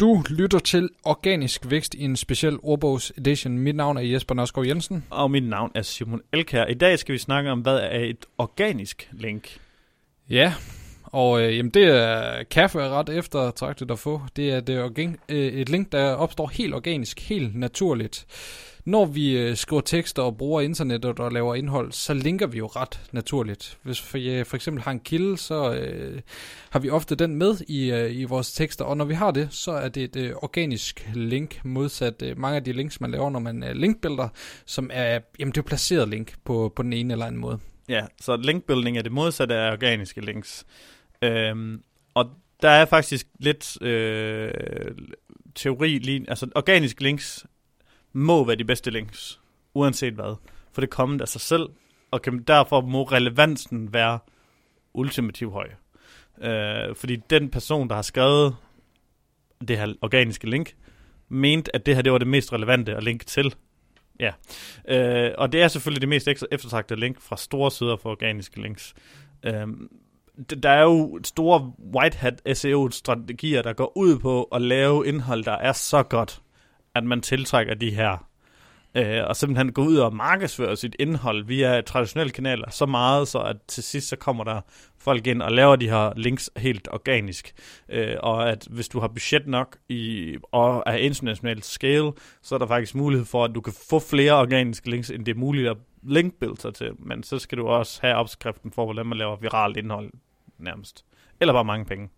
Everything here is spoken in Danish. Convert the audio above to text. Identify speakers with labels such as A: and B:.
A: Du lytter til Organisk Vækst i en speciel ordbogs edition. Mit navn er Jesper Nørskov Jensen.
B: Og mit navn er Simon Elkær. I dag skal vi snakke om, hvad er et organisk link?
A: Ja, og øh, jamen, det er kaffe er ret eftertragtet at få. Det er det organ, øh, et link, der opstår helt organisk, helt naturligt. Når vi øh, skriver tekster og bruger internettet og laver indhold, så linker vi jo ret naturligt. Hvis for, ja, for eksempel har en kilde, så øh, har vi ofte den med i, øh, i vores tekster, og når vi har det, så er det et øh, organisk link, modsat øh, mange af de links, man laver, når man øh, linkbuilder, som er, jamen det er placeret link på, på den ene eller anden måde.
B: Ja, så linkbuilding er det modsatte af organiske links. Øhm, og der er faktisk lidt øh, teori lige, altså organiske links må være de bedste links, uanset hvad. For det kommer af sig selv, og kan, derfor må relevansen være ultimativt høj. Øh, fordi den person, der har skrevet det her organiske link, mente, at det her det var det mest relevante at linke til. Ja, øh, og det er selvfølgelig det mest eftertragtede link fra store sider for organiske links. Øh, der er jo store white hat SEO-strategier, der går ud på at lave indhold, der er så godt, at man tiltrækker de her, øh, og simpelthen går ud og markedsfører sit indhold via traditionelle kanaler så meget, så at til sidst så kommer der folk ind og laver de her links helt organisk. Øh, og at hvis du har budget nok i, og er international scale, så er der faktisk mulighed for, at du kan få flere organiske links, end det er muligt at linkbuild sig til. Men så skal du også have opskriften for, hvordan man laver viralt indhold nærmest. Eller bare mange penge.